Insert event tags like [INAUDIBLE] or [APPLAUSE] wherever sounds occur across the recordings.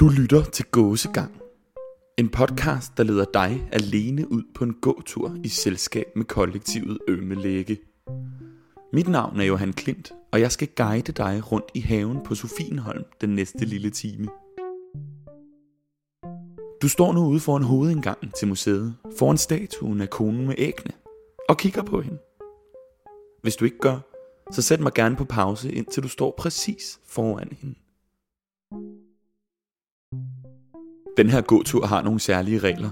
Du lytter til Gåsegang. En podcast, der leder dig alene ud på en gåtur i selskab med kollektivet Ømelægge. Mit navn er Johan Klint, og jeg skal guide dig rundt i haven på Sofienholm den næste lille time. Du står nu ude foran hovedindgangen til museet, foran statuen af konen med ægne, og kigger på hende. Hvis du ikke gør, så sæt mig gerne på pause, indtil du står præcis foran hende. Den her gåtur har nogle særlige regler.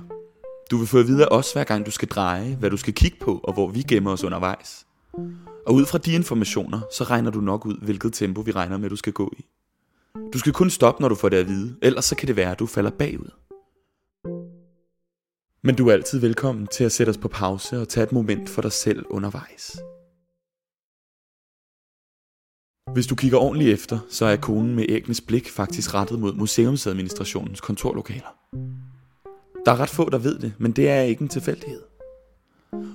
Du vil få at vide af os, hver gang du skal dreje, hvad du skal kigge på, og hvor vi gemmer os undervejs. Og ud fra de informationer, så regner du nok ud, hvilket tempo vi regner med, du skal gå i. Du skal kun stoppe, når du får det at vide, ellers så kan det være, at du falder bagud. Men du er altid velkommen til at sætte os på pause og tage et moment for dig selv undervejs. Hvis du kigger ordentligt efter, så er konen med ægnes blik faktisk rettet mod museumsadministrationens kontorlokaler. Der er ret få, der ved det, men det er ikke en tilfældighed.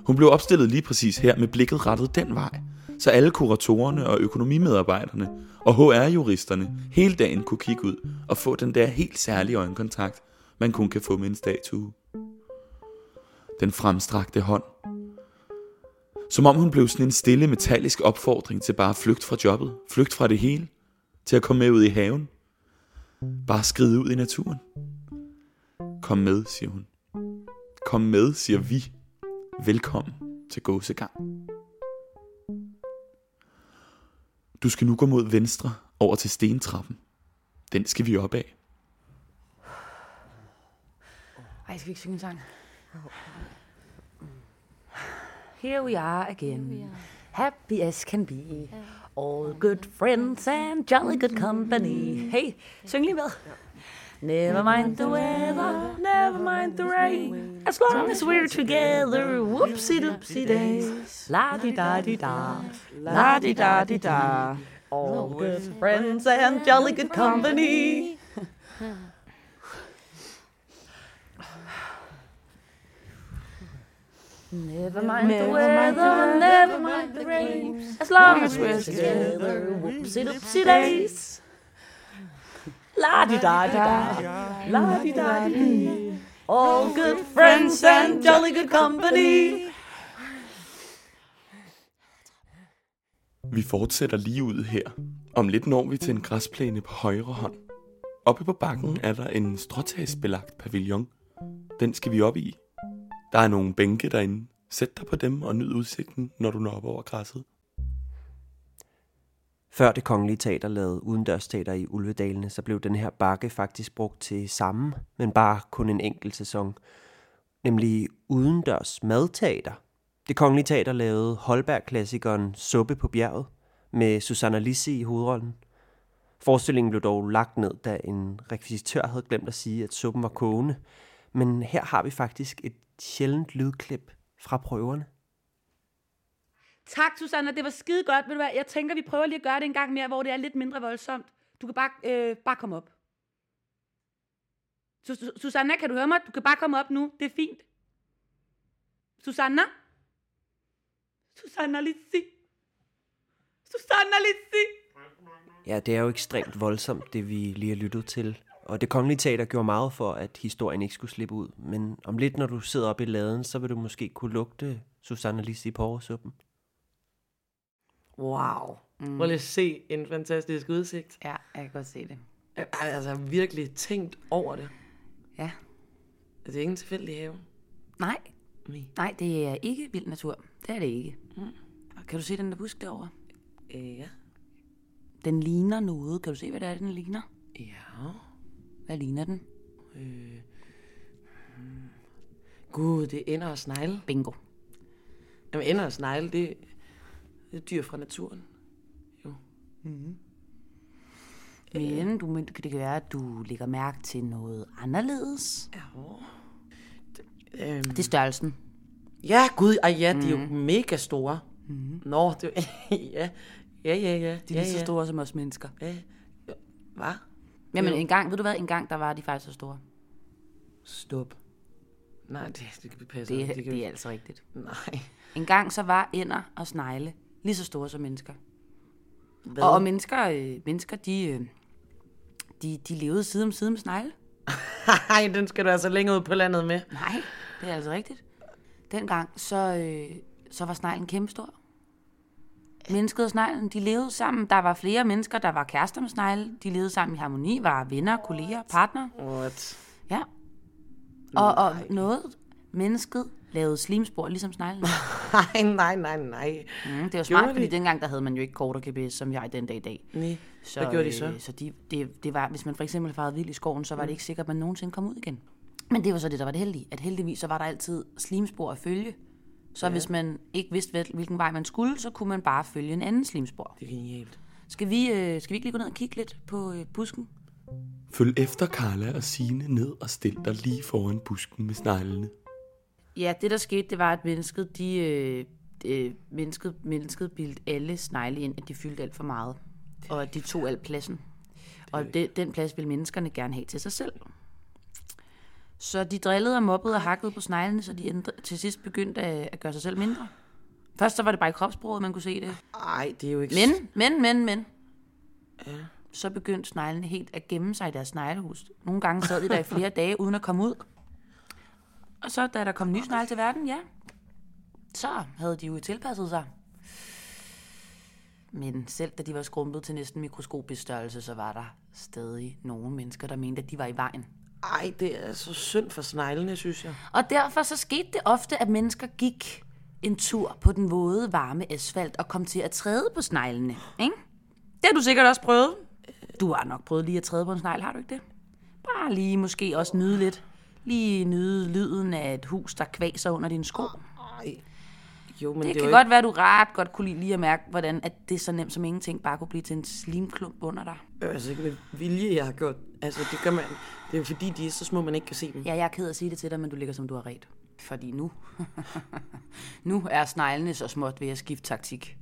Hun blev opstillet lige præcis her med blikket rettet den vej, så alle kuratorerne og økonomimedarbejderne og HR-juristerne hele dagen kunne kigge ud og få den der helt særlige øjenkontakt, man kun kan få med en statue. Den fremstrakte hånd. Som om hun blev sådan en stille metallisk opfordring til bare at flygte fra jobbet, flygte fra det hele, til at komme med ud i haven. Bare skride ud i naturen. Kom med, siger hun. Kom med, siger vi. Velkommen til gåsegang. Du skal nu gå mod venstre over til stentrappen. Den skal vi op af. Ej, skal vi ikke synge en sang? Here we are again. Happy as can be. All good friends and jolly good company. Hey, syng lige med. Never mind the weather, never mind the rain, as long as we're together, whoopsie doopsie days. La di da di da, la di da di da. All good friends and jolly good company. [LAUGHS] Never mind the weather, never mind the rain, as long as we're together, whoopsie doopsie days. La di da da, la di da di. All good friends and jolly good company. Vi fortsætter lige ud her. Om lidt når vi til en græsplæne på højre hånd. Oppe på bakken er der en stråtagsbelagt pavillon. Den skal vi op i. Der er nogle bænke derinde. Sæt dig på dem og nyd udsigten, når du når op over græsset. Før det kongelige teater lavede udendørsteater i Ulvedalene, så blev den her bakke faktisk brugt til samme, men bare kun en enkelt sæson. Nemlig udendørs madteater. Det kongelige teater lavede Holberg-klassikeren Suppe på bjerget med Susanna Lisse i hovedrollen. Forestillingen blev dog lagt ned, da en rekvisitør havde glemt at sige, at suppen var kogende. Men her har vi faktisk et sjældent lydklip fra prøverne. Tak, Susanna. Det var skide godt. Ved du hvad? Jeg tænker, vi prøver lige at gøre det en gang mere, hvor det er lidt mindre voldsomt. Du kan bare, øh, bare komme op. Su- Susanna, kan du høre mig? Du kan bare komme op nu. Det er fint. Susanna? Susanna Lissi. Susanna Lissi. Ja, det er jo ekstremt voldsomt, det vi lige har lyttet til. Og det kongelige teater gjorde meget for, at historien ikke skulle slippe ud. Men om lidt, når du sidder oppe i laden, så vil du måske kunne lugte Susanna Lissi på suppen. Wow. Mm. Prøv lige at se en fantastisk udsigt. Ja, jeg kan godt se det. Jeg har altså virkelig tænkt over det. Ja. Det er ikke en tilfældig have. Nej, Nej. nej, det er ikke vild natur. Det er det ikke. Mm. Kan du se den der busk derovre? Øh, ja. Den ligner noget. Kan du se, hvad det er, den ligner? Ja. Hvad ligner den? Øh. hmm. Gud, det er ender og snegle. Bingo. Jamen, ender og snegle, det, det er dyr fra naturen. Men du, men det kan være, at du lægger mærke til noget anderledes. Ja. Øhm. Det er størrelsen. Ja, gud, ej, ja, de er jo mega store. Mm. Nå, det er, [LAUGHS] ja, ja, ja, ja. De er ja, lige så ja. store som os mennesker. Ja. Ja. Hvad? Jamen Jo. en gang, ved du hvad, en gang der var de faktisk så store. Stop. Nej, det, det kan passe. Det, kan, det er altså rigtigt. Nej. En gang så var ænder og snegle lige så store som mennesker. Hvad? Og, og mennesker, øh, mennesker de, øh, de, de levede side om side med snegle. [LAUGHS] Nej, den skal du altså længere ud på landet med. Nej, det er altså rigtigt. Dengang, så, øh, så var sneglen kæmpestor. Mennesket og sneglen, de levede sammen. Der var flere mennesker, der var kærester med snegle. De levede sammen i harmoni, var venner, kolleger, partner. What? Ja. Og, og noget, mennesket lavede slimspor, ligesom sneglen. [LAUGHS] Nej, nej, nej, nej. Mm, det var Gjorde smart, de? fordi dengang, der havde man jo ikke kort og GPS, som jeg den dag i dag. Nej. Så, Hvad gjorde de så? Øh, så de, det, det var, hvis man for eksempel farede vild i skoven, så var det ikke sikkert, at man nogensinde kom ud igen. Men det var så det, der var det heldige. At heldigvis, så var der altid slimspor at følge. Så ja. hvis man ikke vidste, hvil- hvilken vej man skulle, så kunne man bare følge en anden slimspor. Det er genialt. Skal vi, øh, skal vi ikke lige gå ned og kigge lidt på øh, busken? Følg efter Karla og Signe ned og stil dig lige foran busken med sneglene. Ja, det der skete, det var, at mennesket, de, øh, øh, mennesket, mennesket bildte alle snegle ind, at de fyldte alt for meget. Og at de tog al pladsen. Og det, den plads ville menneskerne gerne have til sig selv. Så de drillede og mobbede og hakkede på sneglene, så de ændre, til sidst begyndte at, at gøre sig selv mindre. Først så var det bare i kropsproget, man kunne se det. Ej, det er jo ikke... Men, men, men, men. Ja. Så begyndte sneglene helt at gemme sig i deres sneglehus. Nogle gange sad de der i flere dage, uden at komme ud. Og så, da der kom nye snegle til verden, ja, så havde de jo tilpasset sig. Men selv da de var skrumpet til næsten mikroskopisk størrelse, så var der stadig nogle mennesker, der mente, at de var i vejen. Ej, det er så synd for sneglene, synes jeg. Og derfor så skete det ofte, at mennesker gik en tur på den våde, varme asfalt og kom til at træde på sneglene. Ikke? Det har du sikkert også prøvet. Du har nok prøvet lige at træde på en snegl, har du ikke det? Bare lige måske også nyde lidt. Lige nyde lyden af et hus, der kvaser under dine sko. Ej. Jo, men Det, det, er kan jo godt være, at du ret godt kunne lide lige at mærke, hvordan at det er så nemt som ingenting bare kunne blive til en slimklump under dig. ikke, altså ikke med vilje, jeg har gjort. Altså, det gør man... Det er jo fordi, de er så små, man ikke kan se dem. Ja, jeg er ked af at sige det til dig, men du ligger som du har ret. Fordi nu, [LAUGHS] nu er sneglene så småt ved at skifte taktik.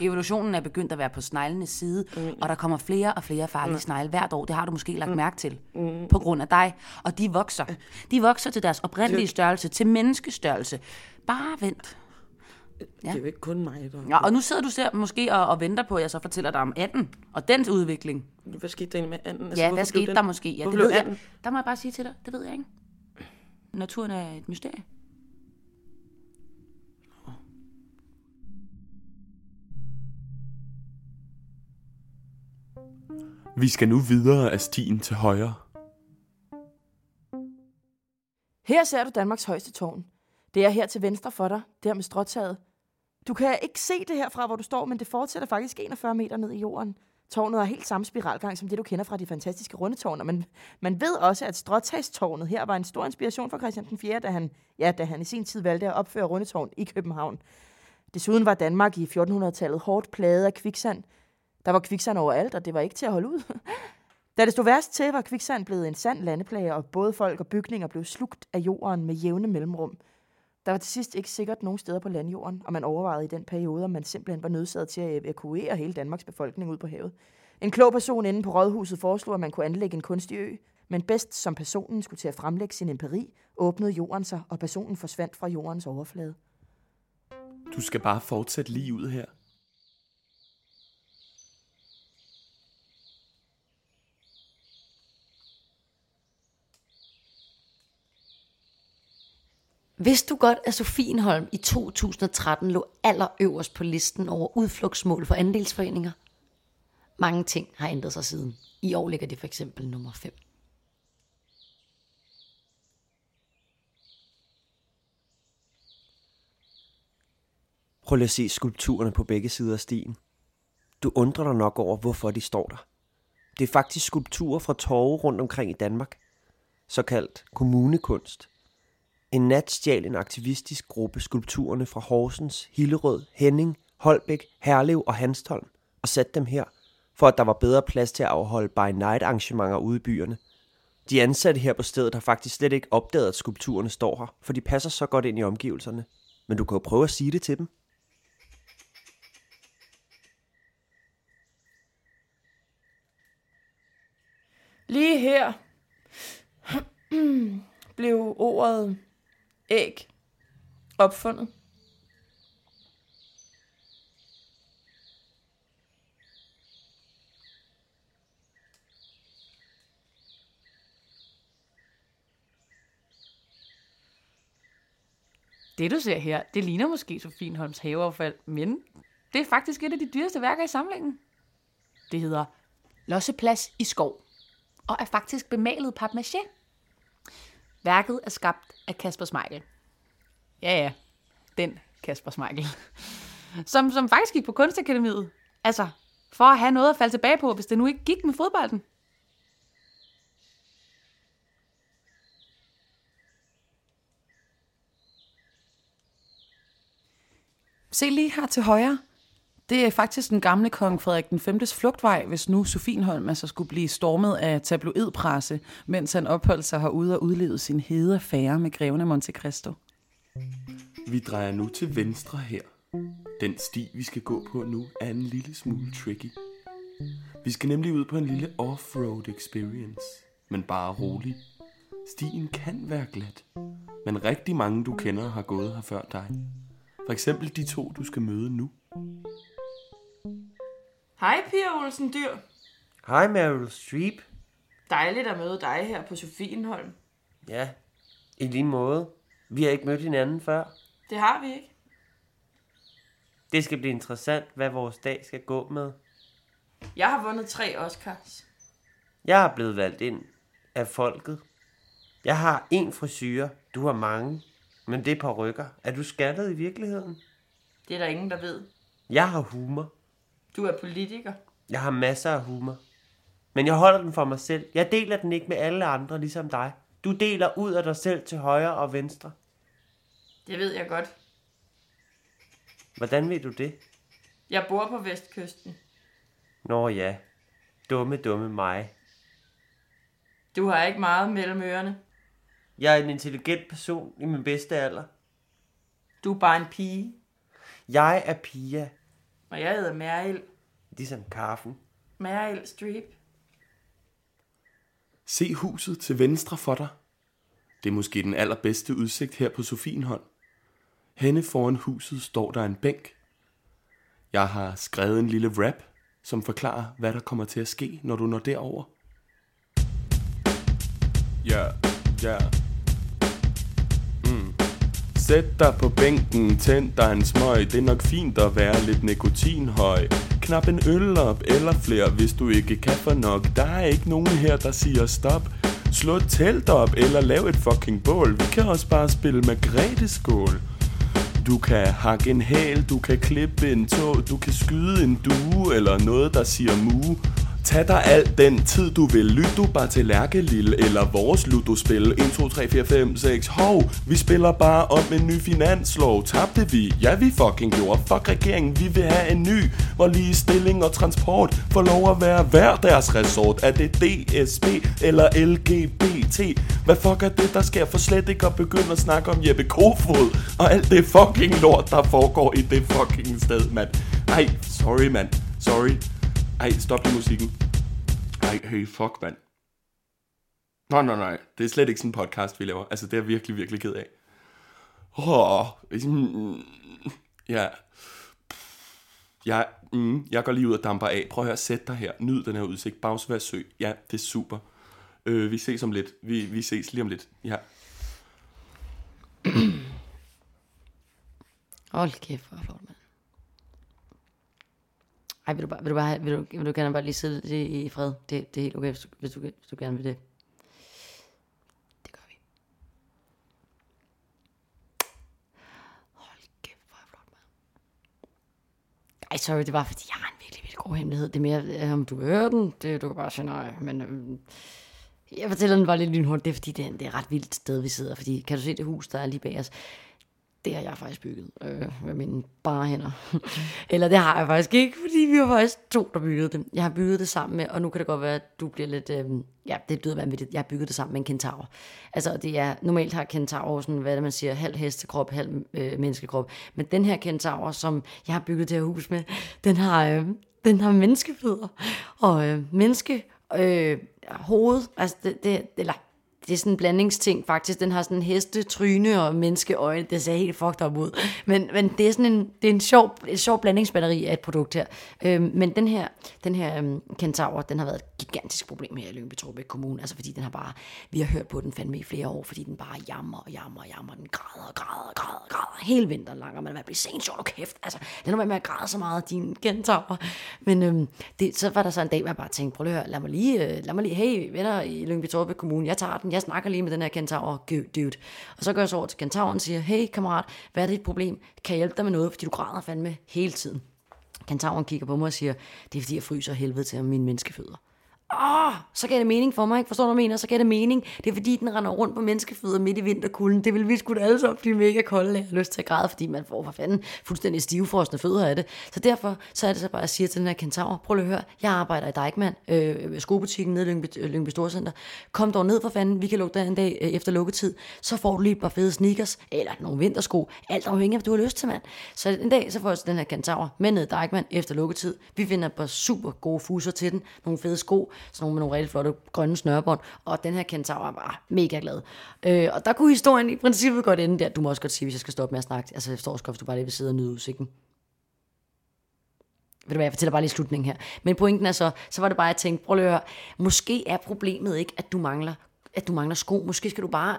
Evolutionen er begyndt at være på sneglenes side, og der kommer flere og flere farlige snegle hvert år. Det har du måske lagt mærke til, på grund af dig. Og de vokser. De vokser til deres oprindelige størrelse, til menneskestørrelse. Bare vent. Det er jo ikke kun mig, der... Ja, og nu sidder du ser, måske og, og venter på, at jeg så fortæller dig om anden og dens udvikling. Hvad skete der egentlig med anden? Altså, Ja, hvad skete den- der måske? Ja, det blev ved jeg. anden? Der må jeg bare sige til dig, det ved jeg ikke. Naturen er et mysterie. Vi skal nu videre af stien til højre. Her ser du Danmarks højeste tårn. Det er her til venstre for dig, der med stråtaget. Du kan ikke se det her fra, hvor du står, men det fortsætter faktisk 41 meter ned i jorden. Tårnet har helt samme spiralgang som det, du kender fra de fantastiske rundetårner, men man ved også, at stråtagstårnet her var en stor inspiration for Christian den 4., da han, ja, da han i sin tid valgte at opføre rundetårn i København. Desuden var Danmark i 1400-tallet hårdt plaget af kviksand. Der var kviksand overalt, og det var ikke til at holde ud. [LAUGHS] Da det stod værst til, var kviksand blevet en sand landeplage, og både folk og bygninger blev slugt af jorden med jævne mellemrum. Der var til sidst ikke sikkert nogen steder på landjorden, og man overvejede i den periode, om man simpelthen var nødsaget til at evakuere hele Danmarks befolkning ud på havet. En klog person inde på rådhuset foreslog, at man kunne anlægge en kunstig ø, men bedst som personen skulle til at fremlægge sin empiri, åbnede jorden sig, og personen forsvandt fra jordens overflade. Du skal bare fortsætte lige ud her. Vidste du godt, at Sofienholm i 2013 lå allerøverst på listen over udflugtsmål for andelsforeninger? Mange ting har ændret sig siden. I år ligger det for eksempel nummer 5. Prøv lige at se skulpturerne på begge sider af stien. Du undrer dig nok over, hvorfor de står der. Det er faktisk skulpturer fra torve rundt omkring i Danmark. Såkaldt kommunekunst. En nat stjal en aktivistisk gruppe skulpturerne fra Horsens, Hillerød, Henning, Holbæk, Herlev og Hanstholm og satte dem her, for at der var bedre plads til at afholde by night arrangementer ude i byerne. De ansatte her på stedet har faktisk slet ikke opdaget, at skulpturerne står her, for de passer så godt ind i omgivelserne. Men du kan jo prøve at sige det til dem. Lige her blev ordet æg opfundet? Det, du ser her, det ligner måske Sofienholms haveaffald, men det er faktisk et af de dyreste værker i samlingen. Det hedder Losseplads i skov, og er faktisk bemalet papmaché. Værket er skabt af Kasper Smeichel. Ja, ja, den Kasper Smeichel. Som, som faktisk gik på Kunstakademiet. Altså, for at have noget at falde tilbage på, hvis det nu ikke gik med fodbolden. Se lige her til højre. Det er faktisk den gamle kong Frederik den 5. flugtvej, hvis nu Sofienholm altså skulle blive stormet af tabloidpresse, mens han opholdt sig herude og udlevede sin hede affære med greven af Monte Cristo. Vi drejer nu til venstre her. Den sti, vi skal gå på nu, er en lille smule tricky. Vi skal nemlig ud på en lille off-road experience. Men bare rolig. Stien kan være glat. Men rigtig mange, du kender, har gået her før dig. For eksempel de to, du skal møde nu. Hej, Pia Olsen Dyr. Hej Meryl Streep. Dejligt at møde dig her på Sofienholm. Ja, i lige måde. Vi har ikke mødt hinanden før. Det har vi ikke. Det skal blive interessant, hvad vores dag skal gå med. Jeg har vundet tre Oscars. Jeg er blevet valgt ind af folket. Jeg har en frisyr, du har mange, men det er på rykker. Er du skattet i virkeligheden? Det er der ingen, der ved. Jeg har humor. Du er politiker. Jeg har masser af humor. Men jeg holder den for mig selv. Jeg deler den ikke med alle andre, ligesom dig. Du deler ud af dig selv til højre og venstre. Det ved jeg godt. Hvordan ved du det? Jeg bor på Vestkysten. Nå ja, dumme, dumme mig. Du har ikke meget mellem ørerne. Jeg er en intelligent person i min bedste alder. Du er bare en pige. Jeg er Pia, Og jeg hedder Meryl. ligesom kaffen. Meryl Streep. Se huset til venstre for dig. Det er måske den allerbedste udsigt her på Sofienholm. Henne foran huset står der en bænk. Jeg har skrevet en lille rap, som forklarer, hvad der kommer til at ske, når du når derover. Ja, ja. Mm. Sæt dig på bænken, tænd dig en smøg. Det er nok fint at være lidt nikotinhøj. Knap en øl op eller flere, hvis du ikke kan for nok. Der er ikke nogen her, der siger stop. Slå et telt op eller lav et fucking bål. Vi kan også bare spille med skål. Du kan hakke en hæl, du kan klippe en tå, du kan skyde en due eller noget, der siger mu. Tag dig al den tid du vil, lyt du bare til Lærke Lille eller vores ludospil. 1, 2, 3, 4, 5, 6 Hov, vi spiller bare om en ny finanslov. Tabte vi? Ja vi fucking gjorde. Fuck regeringen, vi vil have en ny. Hvor ligestilling og transport får lov at være hver deres resort. Er det DSB eller LGBT? Hvad fuck er det der sker? For slet ikke at begynde at snakke om Jeppe Kofod Og alt det fucking lort der foregår i det fucking sted mand. Ej, sorry mand, sorry ej, stop lige musikken. Ej, hey, fuck, mand. Nej, nej, nej. Det er slet ikke sådan en podcast, vi laver. Altså, det er jeg virkelig, virkelig ked af. Åh, oh, mm, ja. Jeg, mm, jeg går lige ud og damper af. Prøv at høre, sæt dig her. Nyd den her udsigt. Bagsvær sø. Ja, det er super. Øh, vi ses om lidt. Vi, vi ses lige om lidt. Ja. Hold kæft, hvor flot, mand. Ej, vil du, bare, vil, du bare, vil, du, vil du gerne bare lige sidde det i fred? Det, det er helt okay, hvis du, hvis, du, hvis du gerne vil det. Det gør vi. Hold kæft, hvor er flot, mand. Ej, sorry, det var fordi, jeg har en virkelig, virkelig god hemmelighed. Det er mere, øh, om du hører den, det, du kan bare sige nej. Men Øh, jeg fortæller den bare lidt lynhurtigt. Det er fordi, det er, det er et ret vildt sted, vi sidder. Fordi, kan du se det hus, der er lige bag os? Det har jeg faktisk bygget øh, med mine bare hænder. [LAUGHS] Eller det har jeg faktisk ikke, fordi vi var faktisk to, der byggede det. Jeg har bygget det sammen med, og nu kan det godt være, at du bliver lidt... Øh, ja, det lyder vanvittigt. Jeg har bygget det sammen med en kentaur. Altså, det er... Normalt har kentaur sådan, hvad det, man siger, halv hestekrop, halv øh, menneskekrop. Men den her kentaur, som jeg har bygget det her hus med, den har, øh, den har menneskefødder. Og øh, menneske... Øh, hoved, altså det, det, eller det er sådan en blandingsting faktisk. Den har sådan en heste, tryne og menneskeøjne. Det ser helt fucked op ud. Men, men det er sådan en, det er en sjov, en sjov blandingsbatteri af et produkt her. Øhm, men den her, den her øhm, Kentaur, den har været et gigantisk problem her i Lyngby Torbæk Kommune. Altså fordi den har bare, vi har hørt på den fandme i flere år, fordi den bare jammer og jammer og jammer. Den græder og græder og græder og græder hele vinteren lang, og man vil blive sent sjov kæft. Altså, den har med at græde så meget, din Kentaur. Men øhm, det, så var der så en dag, hvor jeg bare tænkte, prøv lige at høre, lad mig lige, øh, lad mig lige, hey venner i Lyngby Torbæk Kommune, jeg tager den, jeg snakker lige med den her Kentaur, dude. Og så går jeg så over til Kentauren og siger, hey kammerat, hvad er dit problem? Kan jeg hjælpe dig med noget, fordi du græder fandme hele tiden. Kentauren kigger på mig og siger, det er fordi jeg fryser helvede til om mine menneskefødder. Åh, så gav det mening for mig, ikke? Forstår du, hvad jeg mener? Så gav det mening. Det er fordi, den render rundt på menneskefødder midt i vinterkulden. Det vil vi sgu da alle sammen blive mega kolde af. lyst til at græde, fordi man får for fanden fuldstændig stivfrosne fødder af det. Så derfor så er det så bare at sige til den her kentaur, prøv lige at høre, jeg arbejder i Dijkman, øh, skobutikken nede i Lyngby, øh, Lyngby Storcenter. Kom dog ned for fanden, vi kan lukke der en dag øh, efter lukketid. Så får du lige et par fede sneakers, eller nogle vintersko, alt afhængig af, hvad du har lyst til, mand. Så en dag, så får jeg den her kentaur med ned i Dijkman efter lukketid. Vi finder et par super gode fuser til den, nogle fede sko, sådan nogle med nogle rigtig flotte grønne snørbånd, og den her kentaur er bare mega glad. Øh, og der kunne historien i princippet godt ende der. Du må også godt sige, hvis jeg skal stoppe med at snakke. Altså, jeg forstår også godt, hvis du bare lige vil sidde og nyde udsigten. Ved du hvad, jeg fortæller bare lige slutningen her. Men pointen er så, så var det bare, at jeg tænkte, prøv at høre, måske er problemet ikke, at du mangler at du mangler sko. Måske skal du bare,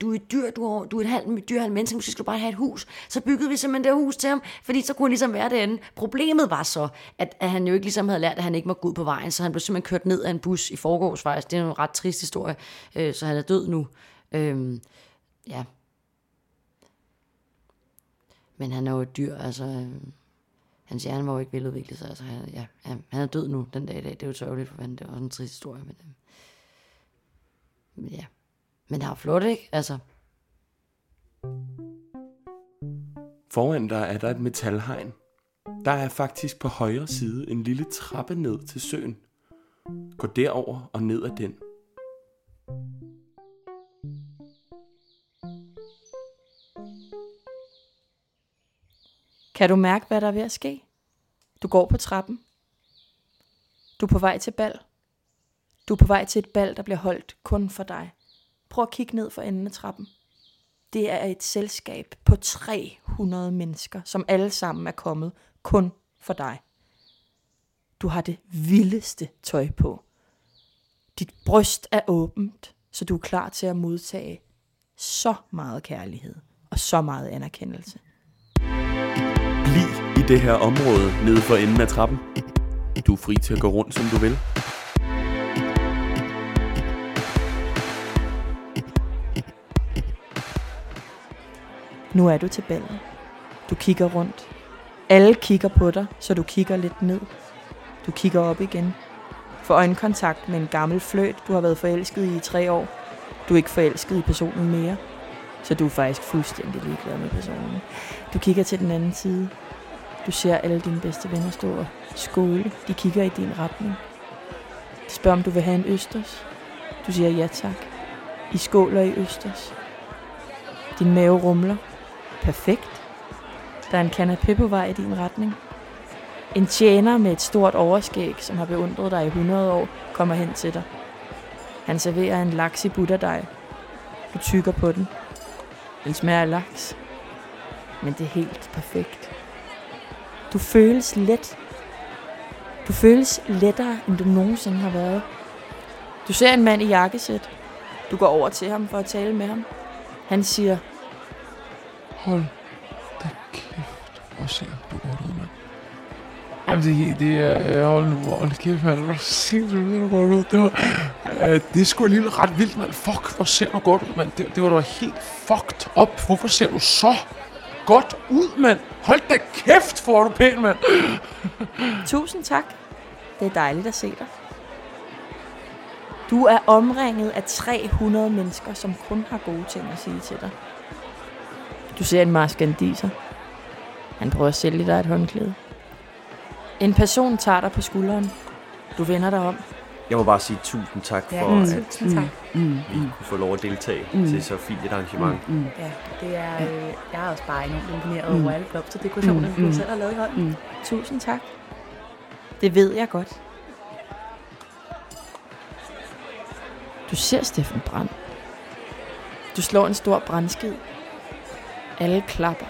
du er et dyr, du er, du er et halvt dyr, halv menneske, måske skal du bare have et hus. Så byggede vi simpelthen det hus til ham, fordi så kunne han ligesom være derinde. Problemet var så, at, at han jo ikke ligesom havde lært, at han ikke må gå ud på vejen, så han blev simpelthen kørt ned af en bus i forgårs faktisk. Det er en ret trist historie, øh, så han er død nu. Øh, ja. Men han er jo et dyr, altså... Øh, hans hjerne var jo ikke veludviklet sig, altså han, ja, han, er død nu den dag i dag. Det er jo sørgeligt for fanden, det var også en trist historie, men... Øh, ja. Men det er flot, ikke? Altså. Foran dig er der et metalhegn. Der er faktisk på højre side en lille trappe ned til søen. Gå derover og ned ad den. Kan du mærke, hvad der er ved at ske? Du går på trappen. Du er på vej til bal. Du er på vej til et bal, der bliver holdt kun for dig. Prøv at kigge ned for enden af trappen. Det er et selskab på 300 mennesker, som alle sammen er kommet kun for dig. Du har det vildeste tøj på. Dit bryst er åbent, så du er klar til at modtage så meget kærlighed og så meget anerkendelse. Bliv i det her område nede for enden af trappen. Du er fri til at gå rundt, som du vil. Nu er du til ballet. Du kigger rundt. Alle kigger på dig, så du kigger lidt ned. Du kigger op igen. Får øjenkontakt med en gammel fløt, du har været forelsket i i tre år. Du er ikke forelsket i personen mere, så du er faktisk fuldstændig ligeglad med personen. Du kigger til den anden side. Du ser alle dine bedste venner stå og skåle. De kigger i din retning. De spørger, om du vil have en østers. Du siger ja tak. I skåler i østers. Din mave rumler. Perfekt. Der er en kanapé på vej i din retning. En tjener med et stort overskæg, som har beundret dig i 100 år, kommer hen til dig. Han serverer en laks i butterdej. Du tykker på den. Den smager af laks. Men det er helt perfekt. Du føles let. Du føles lettere, end du nogensinde har været. Du ser en mand i jakkesæt. Du går over til ham for at tale med ham. Han siger, Hold da kæft, hvor ser du godt ud, mand. Jamen, det, det er... Hold nu, hold kæft, mand. Hvor sindssygt ser du godt ud. Det, var, øh, det er sgu alligevel ret vildt, mand. Fuck, hvor ser du godt ud, mand. Det, det var da helt fucked up. Hvorfor ser du så godt ud, mand? Hold da kæft, hvor er du pæn, mand. Tusind tak. Det er dejligt at se dig. Du er omringet af 300 mennesker, som kun har gode ting at sige til dig. Du ser en maskandiser. Han prøver at sælge dig et håndklæde. En person tager dig på skulderen. Du vender dig om. Jeg må bare sige tusind tak for, Ja, at tusind tak. vi kunne få lov at deltage mm. til så fint et arrangement. Mm. Ja, det er, øh, jeg er også bare enormt imponeret over alle blomsterdekorationer, mm. du selv har lavet i hånd. Mm. Tusind tak. Det ved jeg godt. Du ser Steffen Brand. Du slår en stor brandskid. Alle klapper.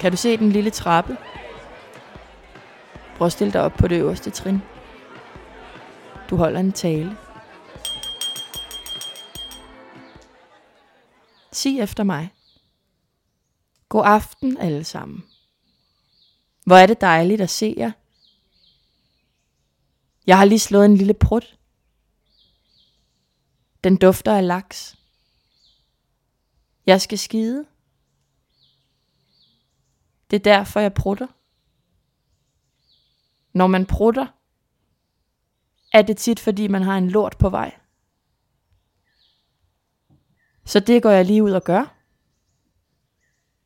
Kan du se den lille trappe? Prøv at stille dig op på det øverste trin. Du holder en tale. Sig efter mig. God aften alle sammen. Hvor er det dejligt at se jer. Jeg har lige slået en lille prut. Den dufter af laks. Jeg skal skide. Det er derfor, jeg prutter. Når man prutter, er det tit, fordi man har en lort på vej. Så det går jeg lige ud og gør.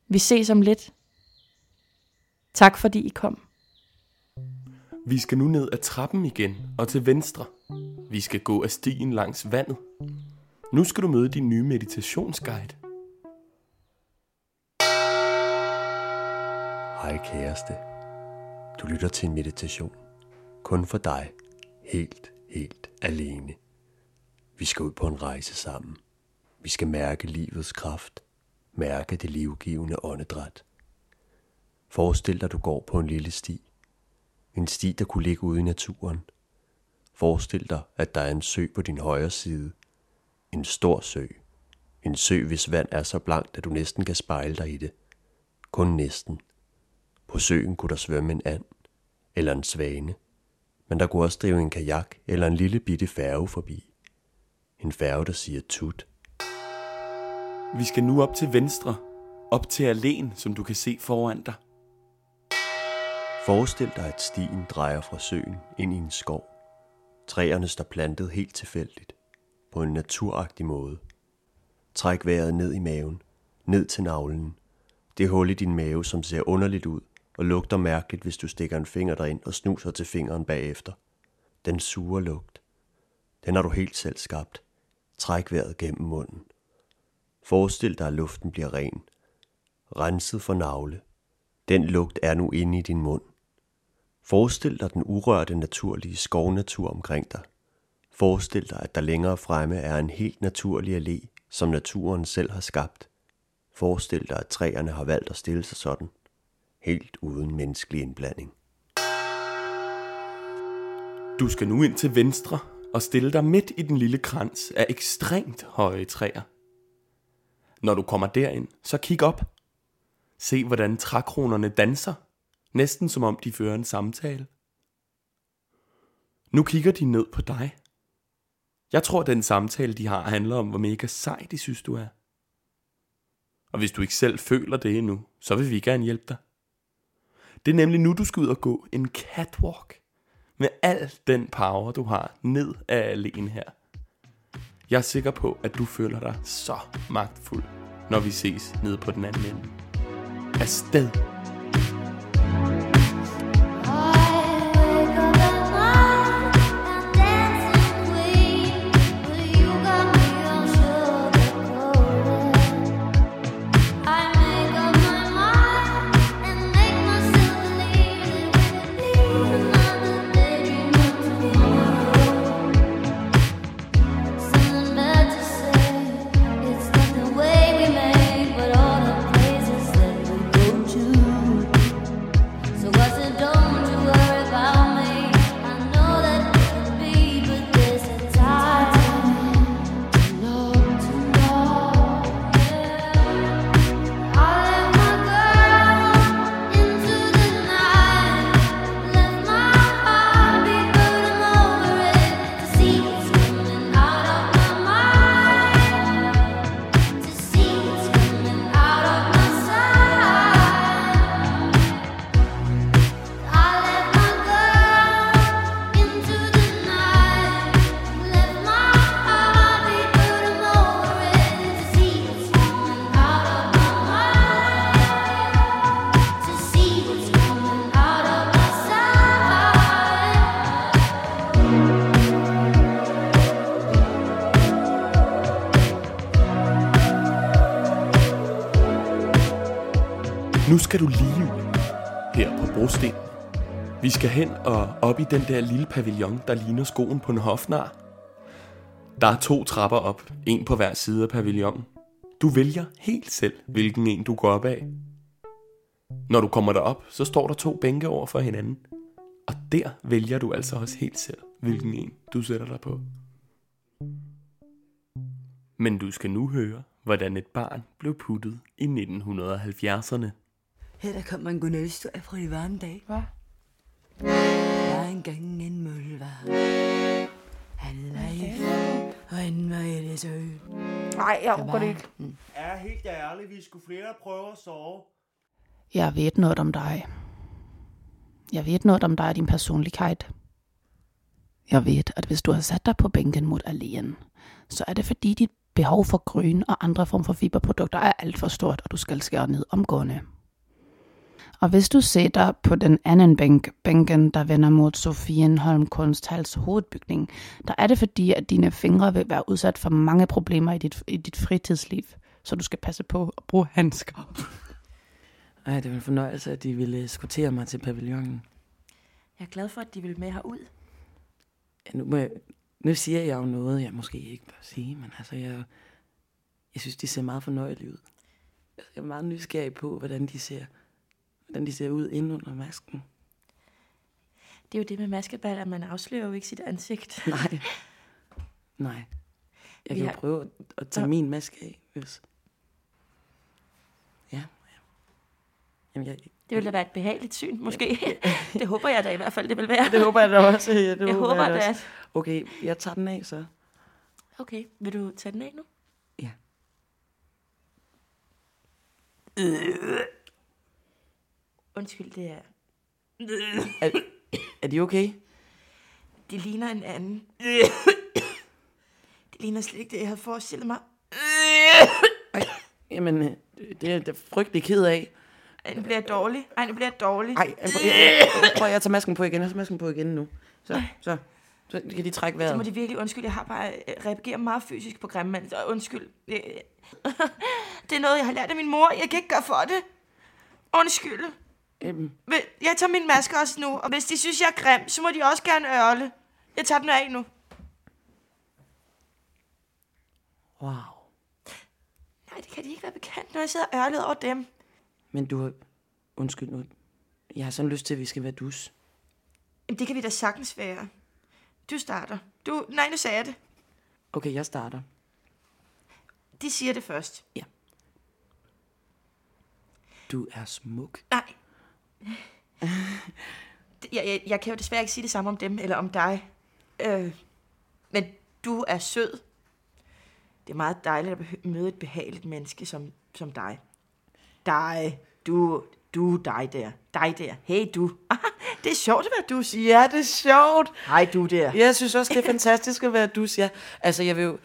Vi ses om lidt. Tak fordi I kom. Vi skal nu ned ad trappen igen og til venstre. Vi skal gå af stien langs vandet. Nu skal du møde din nye meditationsguide. Hej kæreste. Du lytter til en meditation. Kun for dig. Helt, helt alene. Vi skal ud på en rejse sammen. Vi skal mærke livets kraft. Mærke det livgivende åndedræt. Forestil dig, du går på en lille sti. En sti, der kunne ligge ude i naturen. Forestil dig, at der er en sø på din højre side. En stor sø. En sø, hvis vand er så blankt, at du næsten kan spejle dig i det. Kun næsten. På søen kunne der svømme en and eller en svane, men der kunne også drive en kajak eller en lille bitte færge forbi. En færge, der siger tut. Vi skal nu op til venstre, op til alén, som du kan se foran dig. Forestil dig, at stien drejer fra søen ind i en skov. Træerne står plantet helt tilfældigt, på en naturagtig måde. Træk vejret ned i maven, ned til navlen. Det hul i din mave, som ser underligt ud og lugter mærkeligt, hvis du stikker en finger derind og snuser til fingeren bagefter. Den sure lugt. Den har du helt selv skabt. Træk vejret gennem munden. Forestil dig, at luften bliver ren. Renset for navle. Den lugt er nu inde i din mund. Forestil dig den urørte naturlige skovnatur omkring dig. Forestil dig, at der længere fremme er en helt naturlig allé, som naturen selv har skabt. Forestil dig, at træerne har valgt at stille sig sådan. Helt uden menneskelig indblanding. Du skal nu ind til venstre og stille dig midt i den lille krans af ekstremt høje træer. Når du kommer derind, så kig op. Se, hvordan trækronerne danser, næsten som om de fører en samtale. Nu kigger de ned på dig. Jeg tror, den samtale, de har, handler om, hvor mega sej de synes, du er. Og hvis du ikke selv føler det endnu, så vil vi gerne hjælpe dig. Det er nemlig nu, du skal ud og gå en catwalk med al den power, du har ned af alene her. Jeg er sikker på, at du føler dig så magtfuld, når vi ses nede på den anden ende. Afsted! Skal du lige ud her på brosten. Vi skal hen og op i den der lille pavillon, der ligner skoen på en hofnar. Der er to trapper op, en på hver side af pavillonen. Du vælger helt selv, hvilken en du går op af. Når du kommer derop, så står der to bænke over for hinanden. Og der vælger du altså også helt selv, hvilken en du sætter dig på. Men du skal nu høre, hvordan et barn blev puttet i 1970'erne. Her der kommer en godnathistorie fra de varme dage. Hvad? Der var engang en møllevar. Han var gift, og han var ellers ø. Nej, jeg overgår det ikke. Er helt ærligt, vi skulle flere prøve at sove. Jeg ved noget om dig. Jeg ved noget om dig og din personlighed. Jeg ved, at hvis du har sat dig på bænken mod alene, så er det fordi dit behov for grøn og andre form for fiberprodukter er alt for stort, og du skal skære ned omgående. Og hvis du sætter på den anden bænk, bænken, der vender mod Sofienholm Kunsthals hovedbygning, der er det fordi, at dine fingre vil være udsat for mange problemer i dit, i dit fritidsliv, så du skal passe på at bruge handsker. Ej, det var en fornøjelse, at de ville eskortere mig til pavillonen. Jeg er glad for, at de vil med herud. Ja, nu, må jeg, nu siger jeg jo noget, jeg måske ikke bør sige, men altså, jeg, jeg synes, de ser meget fornøjelige ud. Jeg er meget nysgerrig på, hvordan de ser, hvordan de ser ud inde under masken. Det er jo det med maskeball, at man afslører jo ikke sit ansigt. [LAUGHS] Nej. Nej. Jeg kan jo har- prøve at- tage min maske af, hvis... Ja, ja. Jamen, jeg, Det ville da være et behageligt syn, måske. [LAUGHS] det håber jeg da i hvert fald, det vil være. det håber jeg da også. Ja, det jeg håber håber jeg da også. Okay, jeg tager den af så. Okay, vil du tage den af nu? Ja. Undskyld, det er... Er, er de okay? Det ligner en anden. det ligner slet ikke det, jeg havde forestillet mig. Jamen, øh, det er jeg da frygtelig ked af. Ej, nu bliver jeg dårlig. Ej, nu bliver jeg dårlig. Ej, jeg, jeg, jeg, prøv at tage masken på igen. Jeg tager masken på igen nu. Så, så, så kan de trække Så må vejret. de virkelig undskylde. Jeg har bare øh, reageret meget fysisk på grimmand. Undskyld. Øh, [LAUGHS] det er noget, jeg har lært af min mor. Jeg kan ikke gøre for det. Undskyld. Øhm, Jeg tager min maske også nu. Og hvis de synes, jeg er grim, så må de også gerne ørle. Jeg tager den af nu. wow. Nej, det kan de ikke være bekendt, når jeg sidder ørlet over dem. Men du har... Undskyld nu. Jeg har sådan lyst til, at vi skal være dus. Jamen, det kan vi da sagtens være. Du starter. Du, nej, nu sagde jeg det. Okay, jeg starter. De siger det først. Du er smuk. Nej. Jeg, jeg, jeg kan jo desværre ikke sige det samme om dem eller om dig. Øh, men du er sød. Det er meget dejligt at møde et behageligt menneske som, som dig. Dig. Du, du dig der. Dig der. Hey du. [LAUGHS] det er sjovt at være dus. Ja, det er sjovt. Hej du der. Jeg synes også, det er fantastisk at være dus, ja. Altså, jeg vil jo...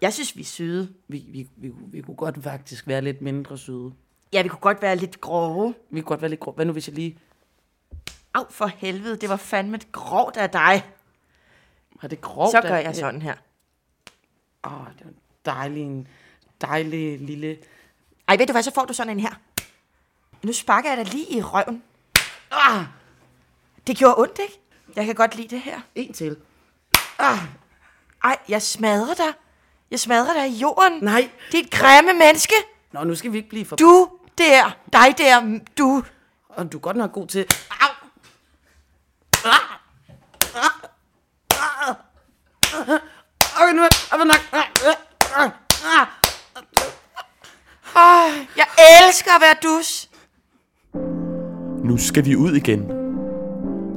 Jeg synes, vi er søde. Vi, vi, vi, vi kunne godt faktisk være lidt mindre søde. Ja, vi kunne godt være lidt grove. Vi kunne godt være lidt grå. Hvad nu, hvis jeg lige... Au for helvede, det var fandme grovt af dig. Har det grovt? Så gør at- jeg sådan her. Åh, det var en dejlig, en dejlig lille... Ej, ved du hvad, så får du sådan en her. Nu sparker jeg dig lige i røven. Ah! Det gjorde ondt, ikke? Jeg kan godt lide det her. En til. Ah! Ej, jeg smadrer dig. Jeg smadrer dig i jorden. Nej. Det er et grimme menneske. Nå, nu skal vi ikke blive for... Du der. Dig der. Du. Og du er godt nok god til... Au! Ah! Ah! Okay, nu er det nok... Jeg elsker at være dus. Nu skal vi ud igen.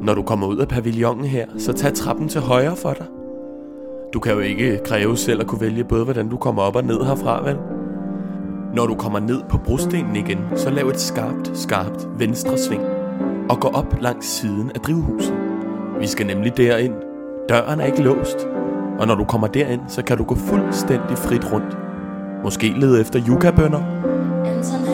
Når du kommer ud af pavillonen her, så tag trappen til højre for dig. Du kan jo ikke kræve selv at kunne vælge både, hvordan du kommer op og ned herfra, vel? Når du kommer ned på brostenen igen, så lav et skarpt, skarpt venstre sving og gå op langs siden af drivhuset. Vi skal nemlig derind. Døren er ikke låst, og når du kommer derind, så kan du gå fuldstændig frit rundt. Måske lede efter yucabønder. Anton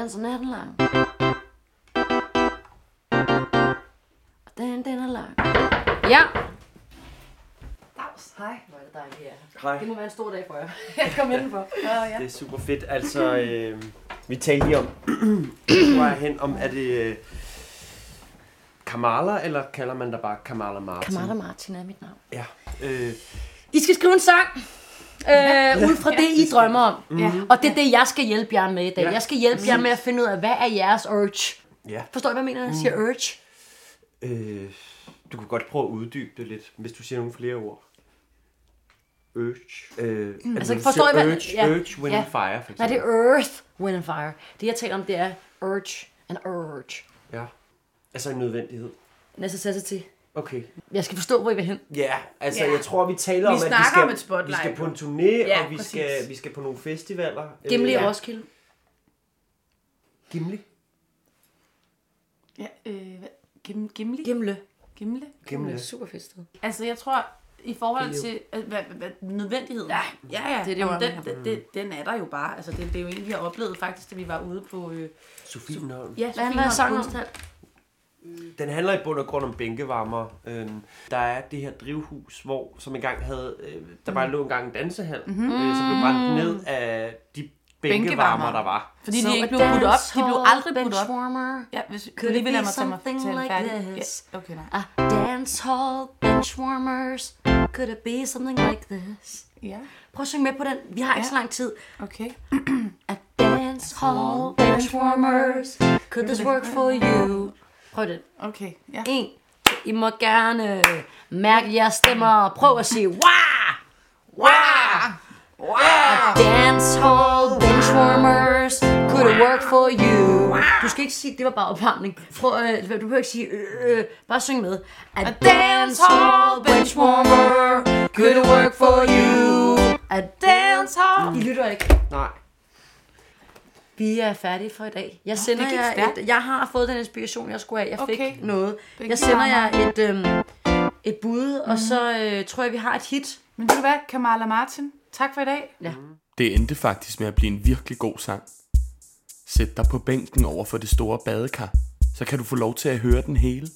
danser natten lang. Og den, den er lang. Ja. Dags. Hej, hvor er det dejligt, her. Hej. Det må være en stor dag for jer. [LAUGHS] Jeg kom indenfor. Ja, ja. Det er super fedt. Altså, øh, vi talte lige om, [CLEARS THROAT] hvor er jeg hen, om er det øh, Kamala, eller kalder man dig bare Kamala Martin? Kamala Martin er mit navn. Ja. Øh, I skal skrive en sang. Øh, ud fra det, I drømmer om. Mhm. Og det er det, jeg skal hjælpe jer med i dag. Ja, Jeg skal hjælpe jer med at finde ud af, hvad er jeres urge? ja. Forstår I, hvad jeg mener, når jeg siger Mm. urge? Øh, du kan godt prøve at uddybe det lidt, hvis du siger nogle flere ord. Urge. Øh, Mm. altså, Altså, forstår I, hvad... urge, ja. urge, wind ja. and fire, for Nej, det er earth, wind and fire. Det, jeg taler om, det er urge and urge. Ja. Altså en nødvendighed. Necessity. Okay. Jeg skal forstå, hvor I vil hen. Ja, altså Ja. jeg tror, vi taler Vi om, at vi skal, om et spotlight, vi skal på en turné, Ja, og vi præcis. skal, vi skal på nogle festivaler. Gimli Øh, og Roskilde. Gimli? Ja, øh, hvad? Gim, Gimli? Gimle. Gimle? Gimle. Super fedt sted. Altså, jeg tror, i forhold er til øh, hvad, hvad, hvad, nødvendigheden. Ja, ja, ja. Det er det Jamen, den, den, den, den er der jo bare. Altså, det, det er jo en, vi har oplevet faktisk, da vi var ude på... Øh, Sofienholm. ja, Hvad handler sangen. Den handler i bund og grund om bænkevarmer. Øhm, der er det her drivhus, hvor som engang havde, øh, der bare lå engang en dansehal, Mhm. mm-hmm. øh, som blev brændt ned af de bænkevarmer, der var. Fordi So de ikke blev budt op. De blev aldrig budt op. Ja, hvis du Could lige vil be lade mig tage mig like færdig. this? Ja, okay, nej. A dance hall benchwarmers. Could it be something like this? Ja. Prøv at synge med på den. Vi har ikke Ja. så lang tid. Okay. [CLEARS THROAT] A dance hall benchwarmers. Could this work for you? Prøv den. Okay, ja. En. I må gerne mærke jeres stemmer. Prøv at sige, wah! Wah! Wah! Dance hall benchwarmers. Could it work for you? Du skal ikke sige, det var bare opvarmning. Prøv, øh, du behøver ikke sige, øh, øh, bare syng med. A dance hall benchwarmer. Could it work for you? A dance hall. I lytter ikke. Nej. Vi er færdige for i dag. Jeg sender gik jer et, jeg har fået den inspiration, jeg skulle have. Jeg fik Okay. noget. Jeg sender jer et, øhm, et bud, og så øh, tror jeg, vi har et hit. Men ved du hvad, Kamala Martin, tak for i dag. Ja. Det endte faktisk med at blive en virkelig god sang. Sæt dig på bænken over for det store badekar, så kan du få lov til at høre den hele.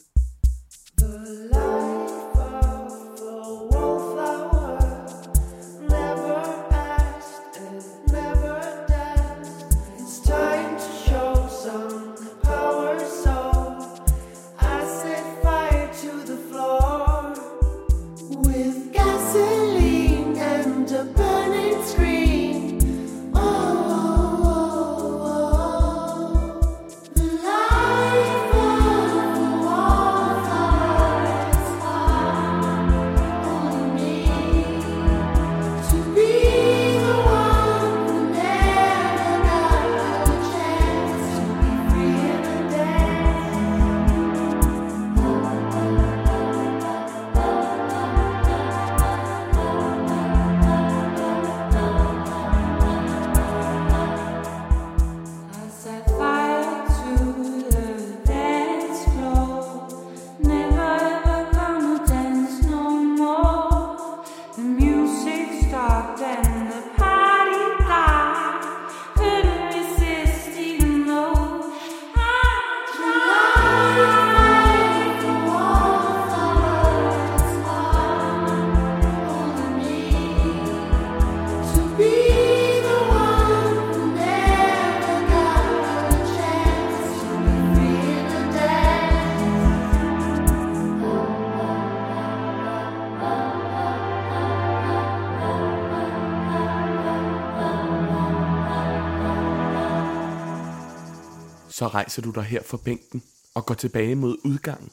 Så rejser du dig her fra bænken og går tilbage mod udgangen.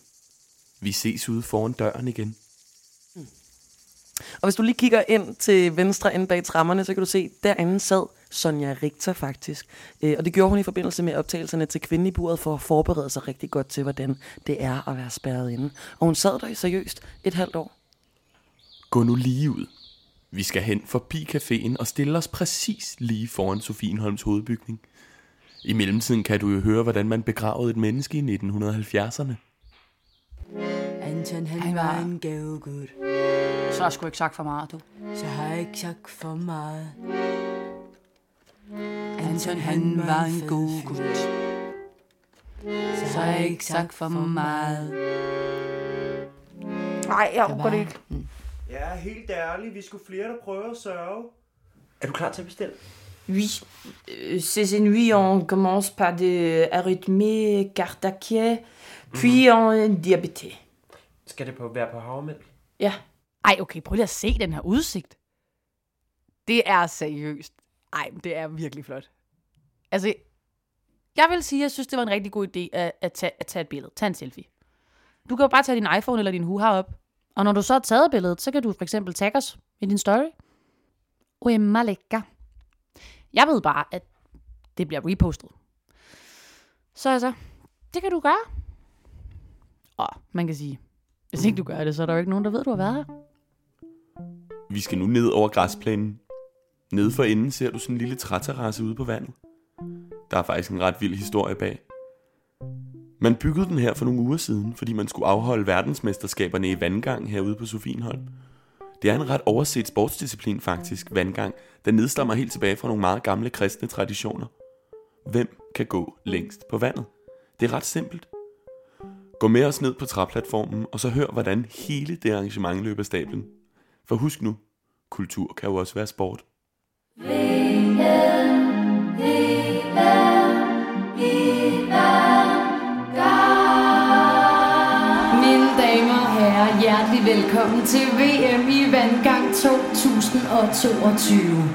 Vi ses ude foran døren igen. Og hvis du lige kigger ind til venstre inde bag trammerne, så kan du se, derinde sad Sonja Richter faktisk. Øh, og det gjorde hun i forbindelse med optagelserne til Kvinden i buret for at forberede sig rigtig godt til, hvordan det er at være spærret inde. Og hun sad der i seriøst et halvt år. Gå nu lige ud. Vi skal hen forbi caféen og stille os præcis lige foran Sofienholms hovedbygning. I mellemtiden kan du jo høre, hvordan man begravede et menneske i 1970'erne. Anton, han, Han var en gavegud. Så har jeg sgu ikke sagt for meget, du. Så har jeg ikke sagt for meget. Anton han var en god gut. Så har jeg ikke sagt for meget. Nej, jeg overgår det ikke. Ja, helt ærligt, vi skulle flere, der prøver at sørge. Er du klar til at bestille? Oui, euh, ces ennuis, on commence par de arythmie cardiaque, puis en diabète. Skal det på, være på havremælk? Ja. Ej, okay, prøv lige at se den her udsigt. Det er seriøst. Ej, men det er virkelig flot. Altså, jeg vil sige, at jeg synes, det var en rigtig god idé at, at, tage, at tage et billede. Tag en selfie. Du kan jo bare tage din iPhone eller din Huha op. Og når du så har taget billedet, så kan du for eksempel tagge os i din story. Uemma lækker. Jeg ved bare, at det bliver repostet. Så altså, det kan du gøre. Og man kan sige, hvis ikke du gør det, så er der jo ikke nogen, der ved, du har været her. Vi skal nu ned over græsplænen. Nede for enden ser du sådan en lille træterrasse ude på vandet. Der er faktisk en ret vild historie bag. Man byggede den her for nogle uger siden, fordi man skulle afholde verdensmesterskaberne i vandgang herude på Sofienholm. Det er en ret overset sportsdisciplin faktisk, vandgang, der nedstammer helt tilbage fra nogle meget gamle kristne traditioner. Hvem kan gå længst på vandet? Det er ret simpelt. Gå med os ned på træplatformen, og så hør, hvordan hele det arrangement løber stablen. For husk nu, kultur kan jo også være sport. Mine velkommen til VM i Vandgang 2022.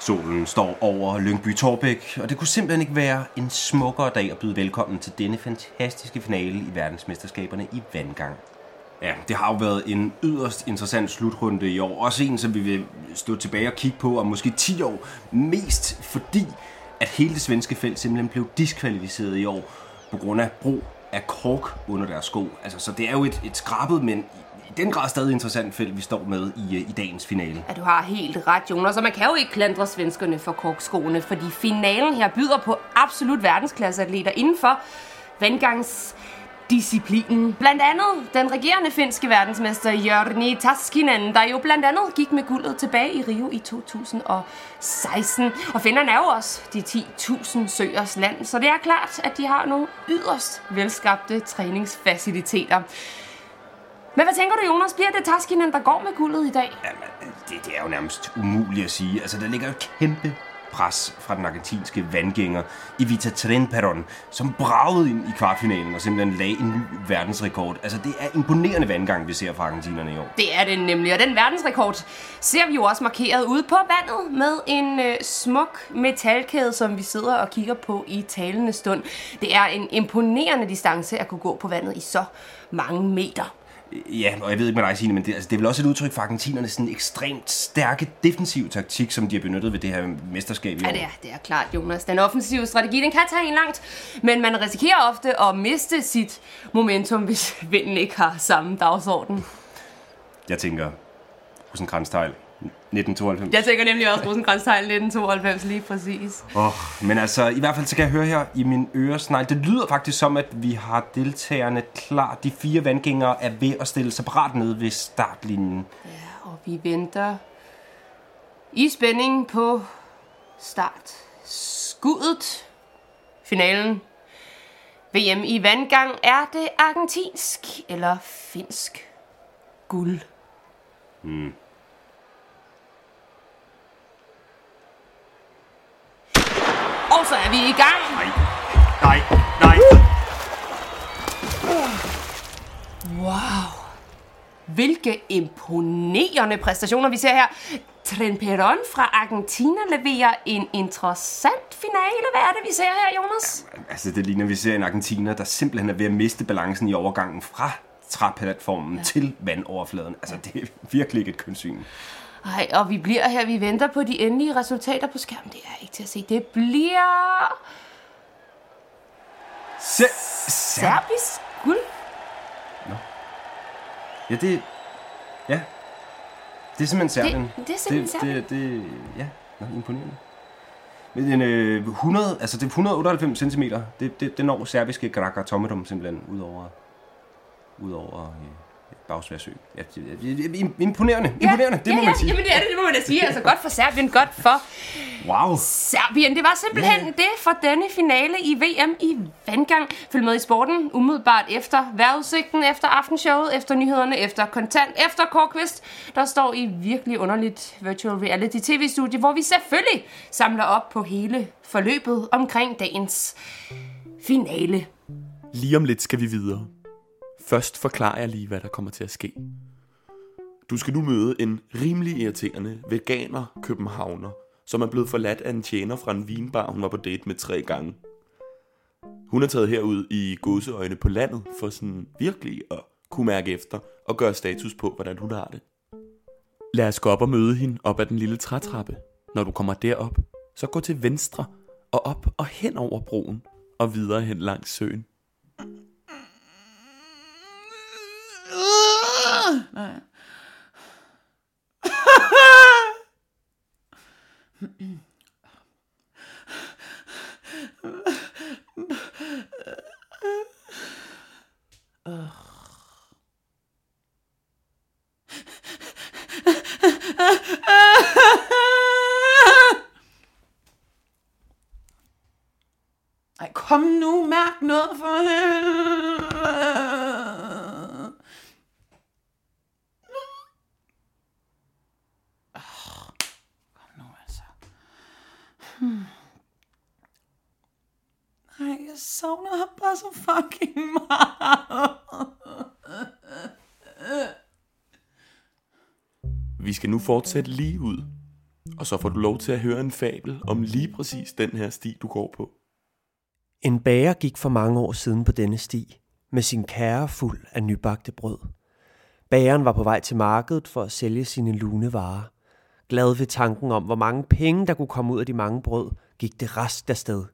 Solen står over Lyngby Torbæk, og det kunne simpelthen ikke være en smukkere dag at byde velkommen til denne fantastiske finale i verdensmesterskaberne i vandgang. Ja, det har jo været en yderst interessant slutrunde i år. Også en, som vi vil stå tilbage og kigge på om måske 10 år. Mest fordi, at hele det svenske felt simpelthen blev diskvalificeret i år på grund af brug af kork under deres sko. Altså, så det er jo et, et skrabet, men i, i den grad stadig interessant felt, vi står med i, øh, i dagens finale. Ja, du har helt ret, Jonas. Og man kan jo ikke klandre svenskerne for korkskoene, fordi finalen her byder på absolut verdensklasseatleter inden for vandgangsdisciplinen. Blandt andet den regerende finske verdensmester Jørni Taskinen, der jo blandt andet gik med guldet tilbage i Rio i 2016. Og finderne er jo også de 10.000 søers land, så det er klart, at de har nogle yderst velskabte træningsfaciliteter. Men hvad tænker du, Jonas? Bliver det Taskinen, der går med guldet i dag? det, det er jo nærmest umuligt at sige. Altså, der ligger jo et kæmpe pres fra den argentinske vandgænger Evita Trenperon, som bragede ind i kvartfinalen og simpelthen lagde en ny verdensrekord. Altså, det er imponerende vandgang, vi ser fra argentinerne i år. Det er det nemlig, og den verdensrekord ser vi jo også markeret ude på vandet med en øh, smuk metalkæde, som vi sidder og kigger på i talende stund. Det er en imponerende distance at kunne gå på vandet i så mange meter. Ja, og jeg ved ikke med dig, Signe, men det, altså, det er vel også et udtryk for argentinernes sådan ekstremt stærke defensive taktik, som de har benyttet ved det her mesterskab i år. Ja, det er, det er klart, Jonas. Den offensive strategi, den kan tage en langt, men man risikerer ofte at miste sit momentum, hvis vinden ikke har samme dagsorden. Jeg tænker, Rosenkrantz-Teil, 1992. Jeg tænker nemlig også Rosenkrantz-Teil 1992, lige præcis. Oh, men altså, i hvert fald så kan jeg høre her i min øresnegl, det lyder faktisk som, at vi har deltagerne klar. De fire vandgængere er ved at stille sig parat nede ved startlinjen. Og vi venter i spænding på start. Skuddet. Finalen. VM i vandgang. Er det argentinsk eller finsk guld? Hmm. Og så er vi i gang. Nej, nej. Wow. Hvilke imponerende præstationer vi ser her. Trenperon fra Argentina leverer en interessant finale. Hvad er det, vi ser her, Jonas? Altså, det ligner, vi ser en argentiner, der simpelthen er ved at miste balancen i overgangen fra træplatformen ja. til vandoverfladen. Altså, det er virkelig ikke et kønssyn. Ej, og vi bliver her. Vi venter på de endelige resultater på skærmen. Det er ikke til at se. Det bliver... Se Serbisk guld. Ja, det... Ja. Det er simpelthen Serbien. Det- det er simpelthen det, Serbien. det, det, ja, Nå, imponerende. Men en, øh, 100, altså det er 198 cm, det, det, det når serbiske Graka Tomedum simpelthen ud over, ud over øh, Bagsværsø. Ja, det- det- imponerende, imponerende, det må ja, man sige. Jamen det er det, det må man da sige. Altså godt for Serbien, godt for Wow. Serbien. Det var simpelthen Ja, ja. det for denne finale i VM i vandgang. Følg med i sporten umiddelbart efter vejrudsigten, efter aftenshowet, efter nyhederne, efter kontant, efter Kårkvist. Der står i virkelig underligt virtual reality tv-studie, hvor vi selvfølgelig samler op på hele forløbet omkring dagens finale. Lige om lidt skal vi videre. Først forklarer jeg lige, hvad der kommer til at ske. Du skal nu møde en rimelig irriterende veganer københavner, som er blevet forladt af en tjener fra en vinbar, hun var på date med tre gange. Hun er taget herud i godseøjne på landet for sådan virkelig at kunne mærke efter og gøre status på, hvordan hun har det. Lad os gå op og møde hende op ad den lille trætrappe. Når du kommer derop, så gå til venstre og op og hen over broen og videre hen langs søen. Nej. Ej, kom nu, mærk noget for helvede. Hmm. Ej, jeg savner ham bare så fucking meget. Vi skal nu fortsætte lige ud, og så får du lov til at høre en fabel om lige præcis den her sti, du går på. En bager gik for mange år siden på denne sti, med sin kære fuld af nybagte brød. Bageren var på vej til markedet for at sælge sine lune varer. Glad ved tanken om, hvor mange penge, der kunne komme ud af de mange brød, gik det raskt afsted.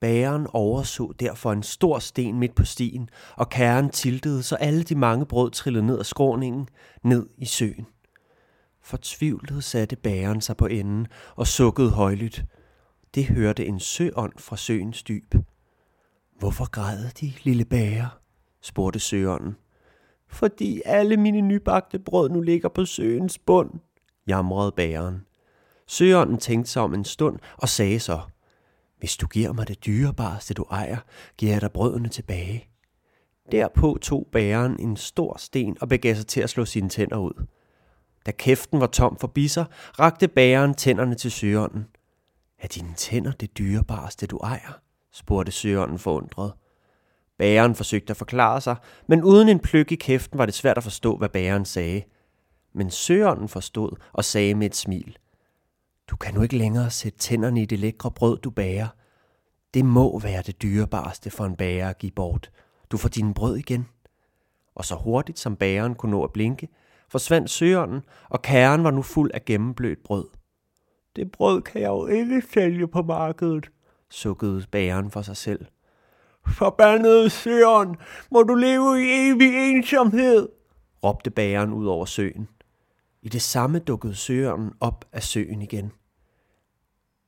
Bæren overså derfor en stor sten midt på stien, og kæren tiltede, så alle de mange brød trillede ned ad skråningen, ned i søen. Fortvivlet satte bæren sig på enden og sukkede højlydt. Det hørte en søånd fra søens dyb. Hvorfor græder de, lille bager? spurgte søånden. Fordi alle mine nybagte brød nu ligger på søens bund, jamrede bæren. Søånden tænkte sig om en stund og sagde så, Hvis du giver mig det dyrebareste, du ejer, giver jeg dig brødene tilbage. Derpå tog bæren en stor sten og begav sig til at slå sine tænder ud. Da kæften var tom for bisser, rakte bæren tænderne til søånden. Er dine tænder det dyrebareste, du ejer? spurgte søånden forundret. Bæren forsøgte at forklare sig, men uden en pløk i kæften var det svært at forstå, hvad bæren sagde. Men søånden forstod og sagde med et smil. Du kan nu ikke længere sætte tænderne i det lækre brød, du bager. Det må være det dyrebareste for en bager at give bort. Du får dine brød igen. Og så hurtigt som bageren kunne nå at blinke, forsvandt søånden, og kæren var nu fuld af gennemblødt brød. Det brød kan jeg jo ikke sælge på markedet, sukkede bageren for sig selv. Forbandede søren, må du leve i evig ensomhed, råbte bageren ud over søen. I det samme dukkede søren op af søen igen.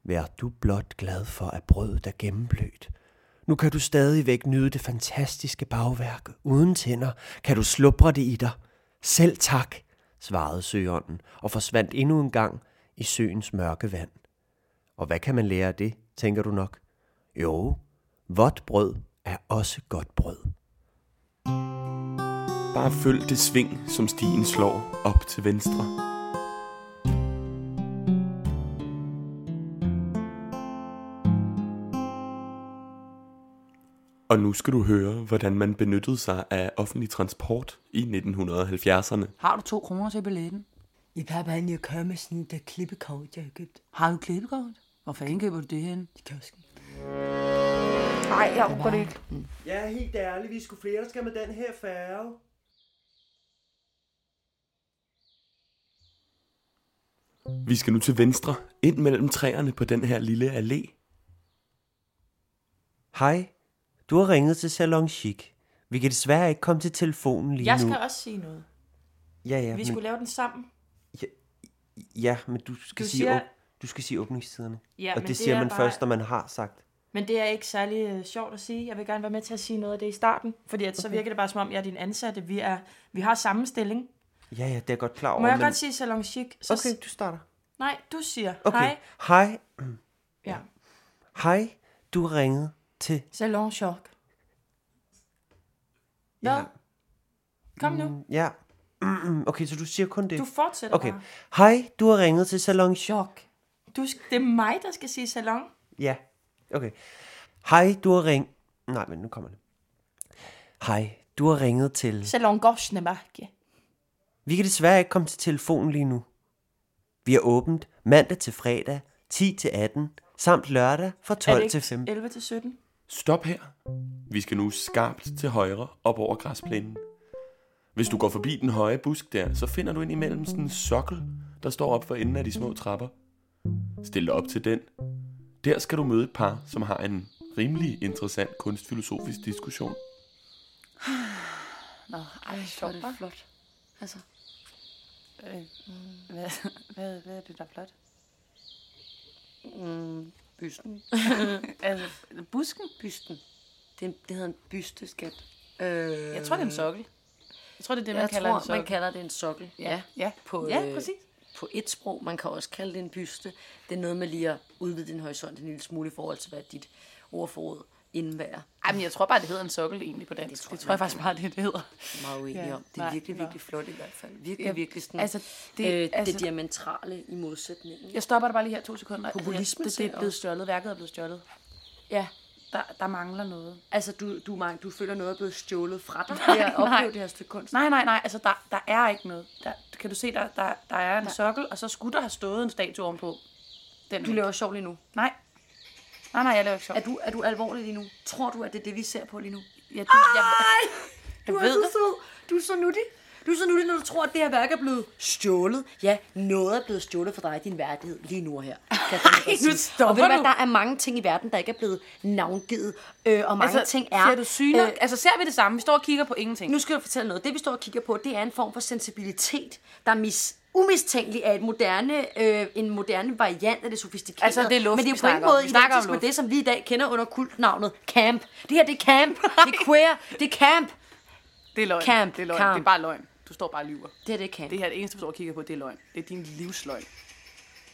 Vær du blot glad for, at brødet er gennemblødt. Nu kan du stadigvæk nyde det fantastiske bagværk. Uden tænder kan du slubre det i dig. Selv tak, svarede søånden og forsvandt endnu en gang i søens mørke vand. Og hvad kan man lære af det, tænker du nok? Jo, vådt brød er også godt brød. Bare følg det sving, som stien slår op til venstre. Og nu skal du høre, hvordan man benyttede sig af offentlig transport i 1970'erne. Har du to kroner til billetten? I pappa, han jeg kører med sådan et klippekort, jeg har købt. Har du klippekort? Hvor fanden køber du det hen? I kiosken. Nej, jeg overgår det ikke. Jeg er helt ærlig, vi skulle flere, der skal med den her færge. Vi skal nu til venstre, ind mellem træerne på den her lille allé. Hej, du har ringet til Salon Chic. Vi kan desværre ikke komme til telefonen lige Jeg nu. skal også sige noget. Ja, ja, Vi men, skulle lave den sammen. ja, men du skal, Du sige, siger- åb- du skal sige åbningstiderne. Ja, og men det, det siger er man bare- først, når man har sagt. Men det er ikke særlig øh, sjovt at sige. Jeg vil gerne være med til at sige noget af det i starten, fordi at, så Okay. virker det bare som om, jeg er din ansatte. Vi, er, vi har samme stilling. Ja, ja, det er godt klar over. Må jeg men... godt sige salon chic? Så Okay, du starter. Nej, du siger Okay. hej. Hej. [CLEARS THROAT] Ja. Hej, du har ringet til... Salon. Hvad? Ja. Kom nu. Mm, Ja. [CLEARS THROAT] Okay, så du siger kun det. Du fortsætter Okay. bare. Hej, du har ringet til Salon Chok. Du, det er mig, der skal sige salon. Ja, okay. Hej, du har ringet... Nej, men nu kommer det. Hej, du har ringet til... Salon Gorsnemarke. Vi kan desværre ikke komme til telefonen lige nu. Vi er åbent mandag til fredag, 10 til 18, samt lørdag fra Er 12 det til ikke 15. 11 til 17? Stop her. Vi skal nu skarpt til højre op over græsplænen. Hvis du går forbi den høje busk der, så finder du ind imellem sådan en sokkel, der står op for enden af de små trapper. Stil dig op til den. Der skal du møde et par, som har en rimelig interessant kunstfilosofisk diskussion. [SIGHS] Nå, ej, hvor er det flot. Altså, Øh, hvad, hvad, hvad er det, der er flot? mm, bysten. [LAUGHS] altså, busken? Bysten. Det, det hedder en bysteskat. Øh, Jeg tror, det er en sokkel. Jeg tror, det er det, man jeg kalder tror, en sokkel. man kalder det en sokkel. Ja, Ja. På, Ja, øh, præcis. På et sprog, man kan også kalde det en byste. Det er noget med lige at udvide din horisont en lille smule i forhold til, hvad dit ordforråd indebærer. Ej, men jeg tror bare, det hedder en sokkel egentlig på dansk. Det tror, det tror jeg faktisk bare, det, det hedder. meget uenig Ja, om. Det er nej, virkelig, virkelig flot i hvert fald. Virkelig, Ja, virkelig sådan, altså, det, øh, altså- det diametrale i modsætningen. Jeg stopper dig bare lige her to sekunder. Populisme altså, det, det er blevet stjålet. Værket er blevet stjålet. Ja. Der, der mangler noget. Altså, du, du, du, du føler noget er blevet stjålet fra dig ved at opleve det her stykke kunst. Nej, nej, nej. Altså, der, der er ikke noget. Der, kan du se, der, der, der er en sokkel, og så skulle der have stået en statue ovenpå. Den Du laver sjov lige nu. Nej. Nej, nej, jeg laver ikke sjov. Er du, er du alvorlig lige nu? Tror du, at det er det, vi ser på lige nu? Ja, du, jeg, Du jeg er så sød. Du er så nuttig. Du er så nuttig, når du tror, at det her værk er blevet stjålet. Ja, noget er blevet stjålet for dig din værdighed lige nu og her. Kan godt [LAUGHS] nu stopper og ved du hvad, du. der er mange ting i verden, der ikke er blevet navngivet. Øh, og mange altså, ting er... Ser du syner? Øh, altså, ser vi det samme? Vi står og kigger på ingenting. Nu skal jeg fortælle noget. Det, vi står og kigger på, det er en form for sensibilitet, der er mis umistænkelig af et moderne, øh, en moderne variant af det sofistikerede. Altså, det er luft, Men det er på ingen snakker om. måde identisk med det, som vi i dag kender under kultnavnet camp. Det her, det er camp. [LAUGHS] Det er queer. Det er camp. Det er løgn. Camp. Det er løgn. Camp. Det er bare løgn. Du står bare og lyver. Det er det camp. Det her, det eneste, du står og kigger på, det er løgn. Det er din livsløgn.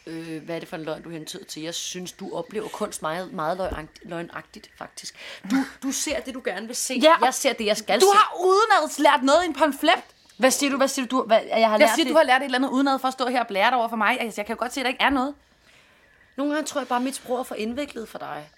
Øh, hvad er det for en løgn, du hentyder til? Jeg synes, du oplever kunst meget, meget løgnagtigt, faktisk. Du, du ser det, du gerne vil se. Ja, jeg ser det, jeg skal Du se. har udenads lært noget i en pamflet. Hvad siger du? Hvad siger du? du hvad, jeg har Jeg lært siger, det. du har lært et eller andet udenad for at stå her og blære dig over for mig. Altså, jeg kan jo godt se, at der ikke er noget. Nogle gange tror jeg bare, at mit sprog er for indviklet for dig.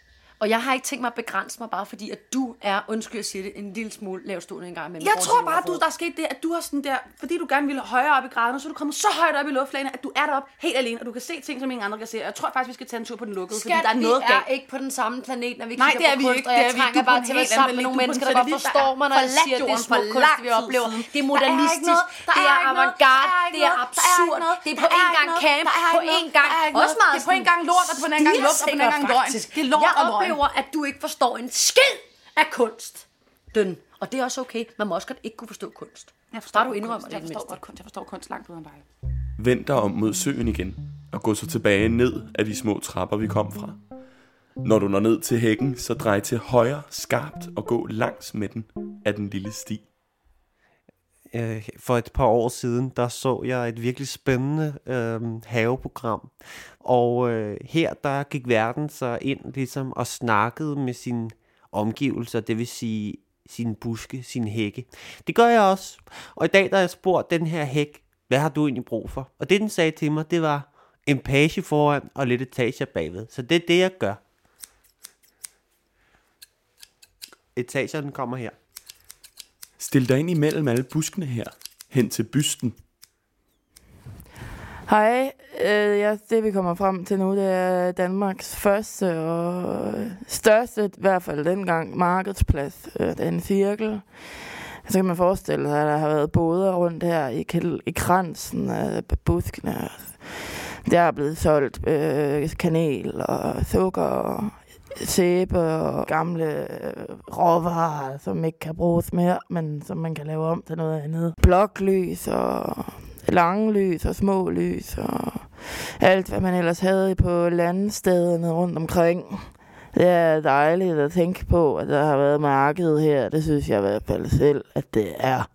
Og jeg har ikke tænkt mig at begrænse mig, bare fordi, at du er, undskyld jeg siger det, en lille smule lavstående en gang imellem. Jeg tror bare, du, der er sket det, at du har sådan der, fordi du gerne ville højere op i graderne, så er du kommet så højt op i luftlagene, at du er deroppe helt alene, og du kan se ting, som ingen andre kan se. Og jeg tror faktisk, vi skal tage en tur på den lukkede, fordi Skat, der er noget vi galt. er ikke på den samme planet, når vi Nej, kigger det er på vi kunst, ikke. og Det jeg er vi. trænger er bare til at være sammen med nogle mennesker, der er godt forstår mig, når jeg siger, at det er smuk er kunst, vi oplever. Det er Der er modernistisk, det er er avantgarde, er det er er absurd, det er på er en gang camp, er på en gang er også meget Det er på en gang lort, og på en gang luft, og på en gang faktisk. Det er lort og løgn. Oplever, at du ikke forstår en skid af kunst. Den. Og det er også okay. Man må også godt ikke kunne forstå kunst. Jeg Bare du indrømmer kunst. det Jeg forstår godt kunst. Jeg forstår kunst langt uden dig. Vend dig om mod søen igen, og gå så tilbage ned af de små trapper, vi kom fra. Når du når ned til hækken, så drej til højre skarpt og gå langs med den af den lille sti. Øh, for et par år siden, der så jeg et virkelig spændende øh, haveprogram. Og øh, her, der gik verden så ind ligesom og snakkede med sine omgivelser, det vil sige sine buske, sine hække. Det gør jeg også. Og i dag, der har jeg spurgt den her hæk, hvad har du egentlig brug for? Og det, den sagde til mig, det var en page foran og lidt etager bagved. Så det er det, jeg gør. Etagerne kommer her. Stil dig ind imellem alle buskene her, hen til bysten. Hej, øh, ja, det vi kommer frem til nu, det er Danmarks første og største, i hvert fald dengang, markedsplads. Øh, det er en cirkel. Så kan man forestille sig, at der har været boder rundt her i, i kransen øh, af buskene. Der er blevet solgt øh, kanel og sukker og sæbe og gamle øh, råvarer, som ikke kan bruges mere, men som man kan lave om til noget andet. Bloklys og lange lys og små lys og alt, hvad man ellers havde på landstederne rundt omkring. Det er dejligt at tænke på, at der har været marked her. Det synes jeg i hvert fald selv, at det er.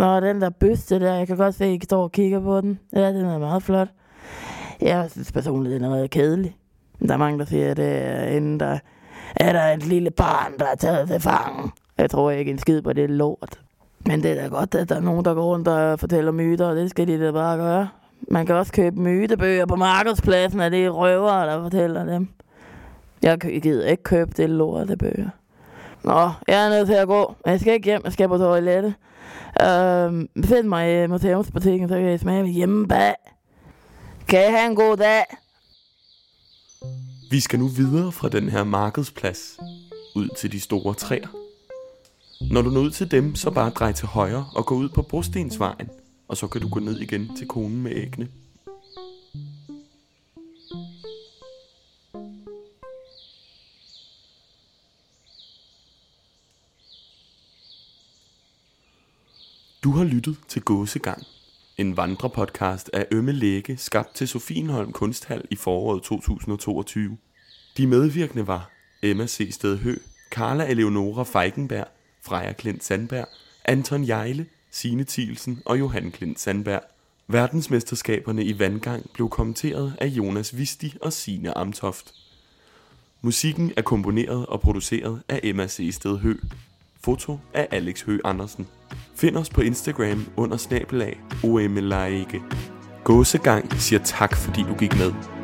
Nå, den der byste der, jeg kan godt se, at I står og kigger på den. Ja, den er meget flot. Jeg synes personligt, den er meget kedelig. Der er mange, der siger, at det er, inden der er der et lille barn, der er taget til fangen. Jeg tror ikke en skid på det lort. Men det er da godt, at der er nogen, der går rundt og fortæller myter, og det skal de da bare gøre. Man kan også købe mytebøger på markedspladsen, og det er røvere, der fortæller dem. Jeg gider ikke købe det lort af bøger. Nå, jeg er nødt til at gå. Jeg skal ikke hjem, jeg skal på toilettet. Øhm, find mig i museumsbutikken, så kan jeg smage hjemme bag. Kan I have en god dag? Vi skal nu videre fra den her markedsplads ud til de store træer. Når du når ud til dem, så bare drej til højre og gå ud på Brostensvejen, og så kan du gå ned igen til konen med æggene. Du har lyttet til Gåsegang, en vandrepodcast af Ømme Læge, skabt til Sofienholm Kunsthal i foråret 2022. De medvirkende var Emma C. Stedhø, Carla Eleonora Feigenberg, Freja Klint Sandberg, Anton Jejle, Signe Thielsen og Johan Klint Sandberg. Verdensmesterskaberne i vandgang blev kommenteret af Jonas Visti og Signe Amtoft. Musikken er komponeret og produceret af Emma C. Stedhø. Foto af Alex Høgh Andersen. Find os på Instagram under snabelag OMLAIKE. Gåsegang siger tak, fordi du gik med.